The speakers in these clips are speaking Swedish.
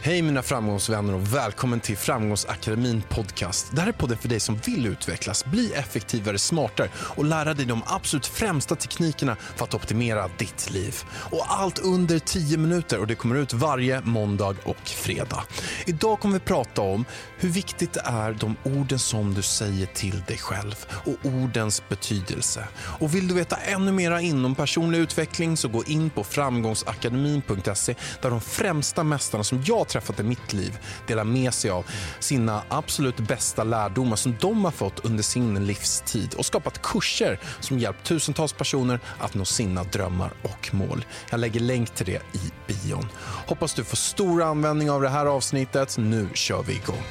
Hej mina framgångsvänner och välkommen till Framgångsakademin podcast. Det här är podden för dig som vill utvecklas, bli effektivare, smartare och lära dig de absolut främsta teknikerna för att optimera ditt liv. Och allt under 10 minuter och det kommer ut varje måndag och fredag. Idag kommer vi prata om hur viktigt det är de orden som du säger till dig själv och ordens betydelse. Och vill du veta ännu mer inom personlig utveckling så gå in på framgångsakademin.se där de främsta mästarna som jag träffat i mitt liv delar med sig av sina absolut bästa lärdomar som de har fått under sin livstid och skapat kurser som hjälpt tusentals personer att nå sina drömmar och mål. Jag lägger länk till det i bion. Hoppas du får stor användning av det här avsnittet. Nu kör vi igång.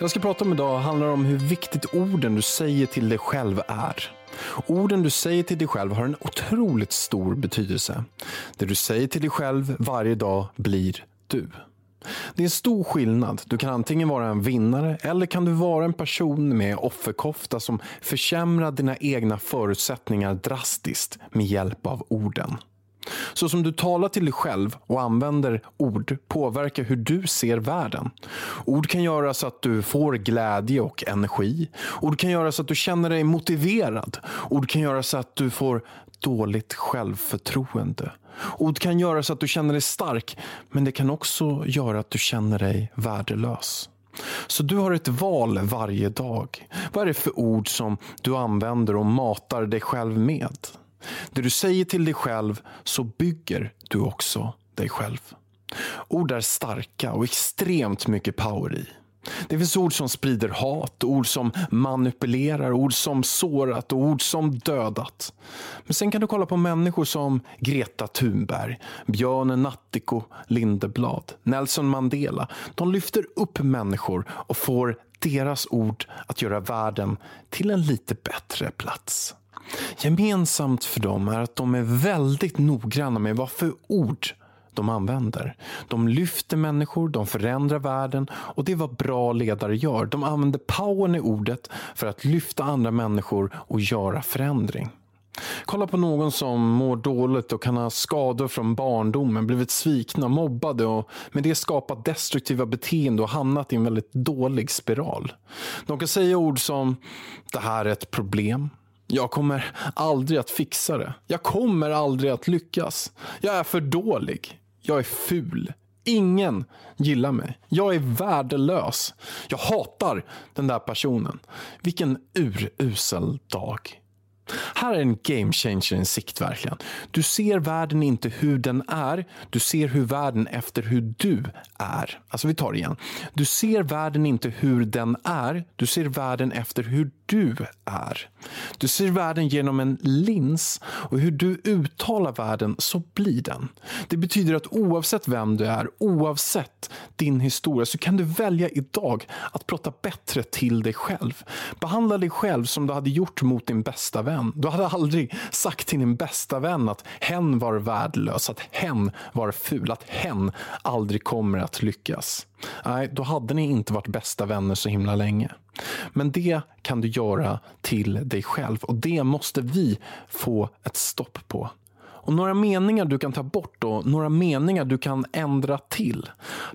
Jag ska prata om idag handlar om hur viktigt orden du säger till dig själv är. Orden du säger till dig själv har en otroligt stor betydelse. Det du säger till dig själv varje dag blir du. Det är en stor skillnad. Du kan antingen vara en vinnare eller kan du vara en person med offerkofta som försämrar dina egna förutsättningar drastiskt med hjälp av orden. Så som du talar till dig själv och använder ord påverkar hur du ser världen. Ord kan göra så att du får glädje och energi. Ord kan göra så att du känner dig motiverad. Ord kan göra så att du får dåligt självförtroende. Ord kan göra så att du känner dig stark, men det kan också göra att du känner dig värdelös. Så du har ett val varje dag. Vad är det för ord som du använder och matar dig själv med? Det du säger till dig själv så bygger du också dig själv. Ord är starka och extremt mycket power i. Det finns ord som sprider hat, ord som manipulerar, ord som sårat och ord som dödat. Men sen kan du kolla på människor som Greta Thunberg, Björn Nattiko Lindeblad, Nelson Mandela. De lyfter upp människor och får deras ord att göra världen till en lite bättre plats. Gemensamt för dem är att de är väldigt noggranna med vad för ord de använder. De lyfter människor, de förändrar världen och det är vad bra ledare gör. De använder powern i ordet för att lyfta andra människor och göra förändring. Kolla på någon som mår dåligt och kan ha skador från barndomen, blivit svikna, mobbade och med det skapat destruktiva beteende och hamnat i en väldigt dålig spiral. De kan säga ord som “det här är ett problem”, jag kommer aldrig att fixa det. Jag kommer aldrig att lyckas. Jag är för dålig. Jag är ful. Ingen gillar mig. Jag är värdelös. Jag hatar den där personen. Vilken urusel dag. Här är en game changer i sikt verkligen. Du ser världen inte hur den är, du ser hur världen efter hur du är. Alltså vi tar det igen. Du ser världen inte hur den är, du ser världen efter hur du är. Du ser världen genom en lins och hur du uttalar världen så blir den. Det betyder att oavsett vem du är, oavsett din historia så kan du välja idag att prata bättre till dig själv. Behandla dig själv som du hade gjort mot din bästa vän. Du hade aldrig sagt till din bästa vän att hen var värdelös, att hen var ful, att hen aldrig kommer att lyckas. Nej, då hade ni inte varit bästa vänner så himla länge. Men det kan du göra till dig själv och det måste vi få ett stopp på. Och några meningar du kan ta bort och några meningar du kan ändra till.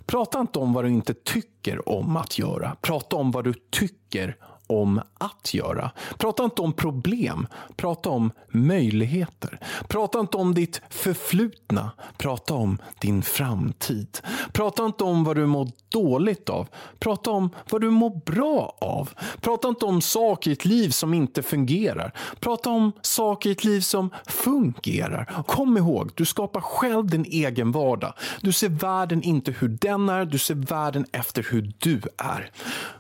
Prata inte om vad du inte tycker om att göra. Prata om vad du tycker om att göra. Prata inte om problem, prata om möjligheter. Prata inte om ditt förflutna, prata om din framtid. Prata inte om vad du mår dåligt av, prata om vad du mår bra av. Prata inte om saker i ett liv som inte fungerar. Prata om saker i ett liv som fungerar. Kom ihåg, du skapar själv din egen vardag. Du ser världen inte hur den är, du ser världen efter hur du är.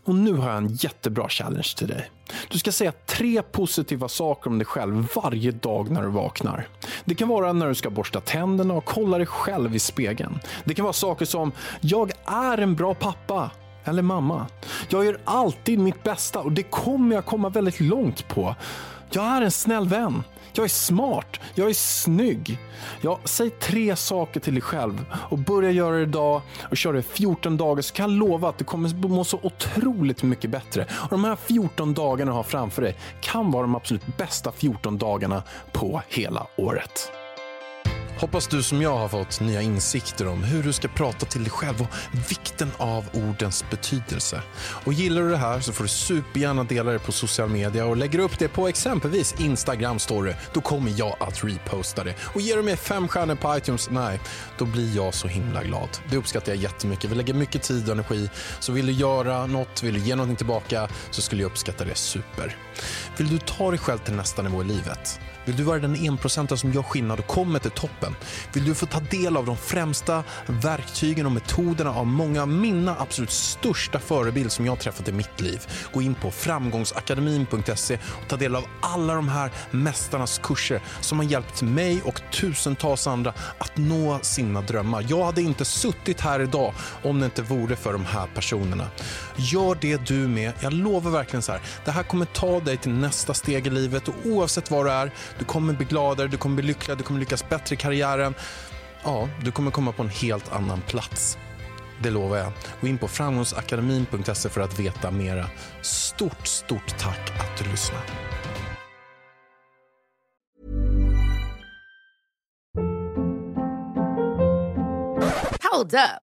Och nu har jag en jättebra challenge Anders till dig. Du ska säga tre positiva saker om dig själv varje dag när du vaknar. Det kan vara när du ska borsta tänderna och kolla dig själv i spegeln. Det kan vara saker som “Jag är en bra pappa” eller “Mamma”. “Jag gör alltid mitt bästa och det kommer jag komma väldigt långt på.” “Jag är en snäll vän.” Jag är smart, jag är snygg. Ja, säg tre saker till dig själv och börja göra det idag och kör det 14 dagar så kan jag lova att du kommer må så otroligt mycket bättre. Och de här 14 dagarna du har framför dig kan vara de absolut bästa 14 dagarna på hela året. Hoppas du som jag har fått nya insikter om hur du ska prata till dig själv och vikten av ordens betydelse. Och gillar du det här så får du supergärna dela det på social media och lägger upp det på exempelvis Instagram story. Då kommer jag att reposta det. Och ger du mig fem stjärnor på iTunes, nej, då blir jag så himla glad. Det uppskattar jag jättemycket. Vi lägger mycket tid och energi. Så vill du göra något, vill du ge någonting tillbaka så skulle jag uppskatta det super. Vill du ta dig själv till nästa nivå i livet? Vill du vara den enprocentare som gör skillnad och kommer till toppen? Vill du få ta del av de främsta verktygen och metoderna av många av mina absolut största förebilder som jag träffat i mitt liv? Gå in på framgångsakademin.se och ta del av alla de här mästarnas kurser som har hjälpt mig och tusentals andra att nå sina drömmar. Jag hade inte suttit här idag om det inte vore för de här personerna. Gör det du med. Jag lovar verkligen så här. Det här kommer ta dig till nästa steg i livet och oavsett vad det är du kommer bli gladare, du kommer bli lyckligare, du kommer lyckas bättre i karriären karriären. Ja, du kommer komma på en helt annan plats. Det lovar jag. Gå in på framgångsakademin.se för att veta mera. Stort, stort tack att du lyssnar. Hold up.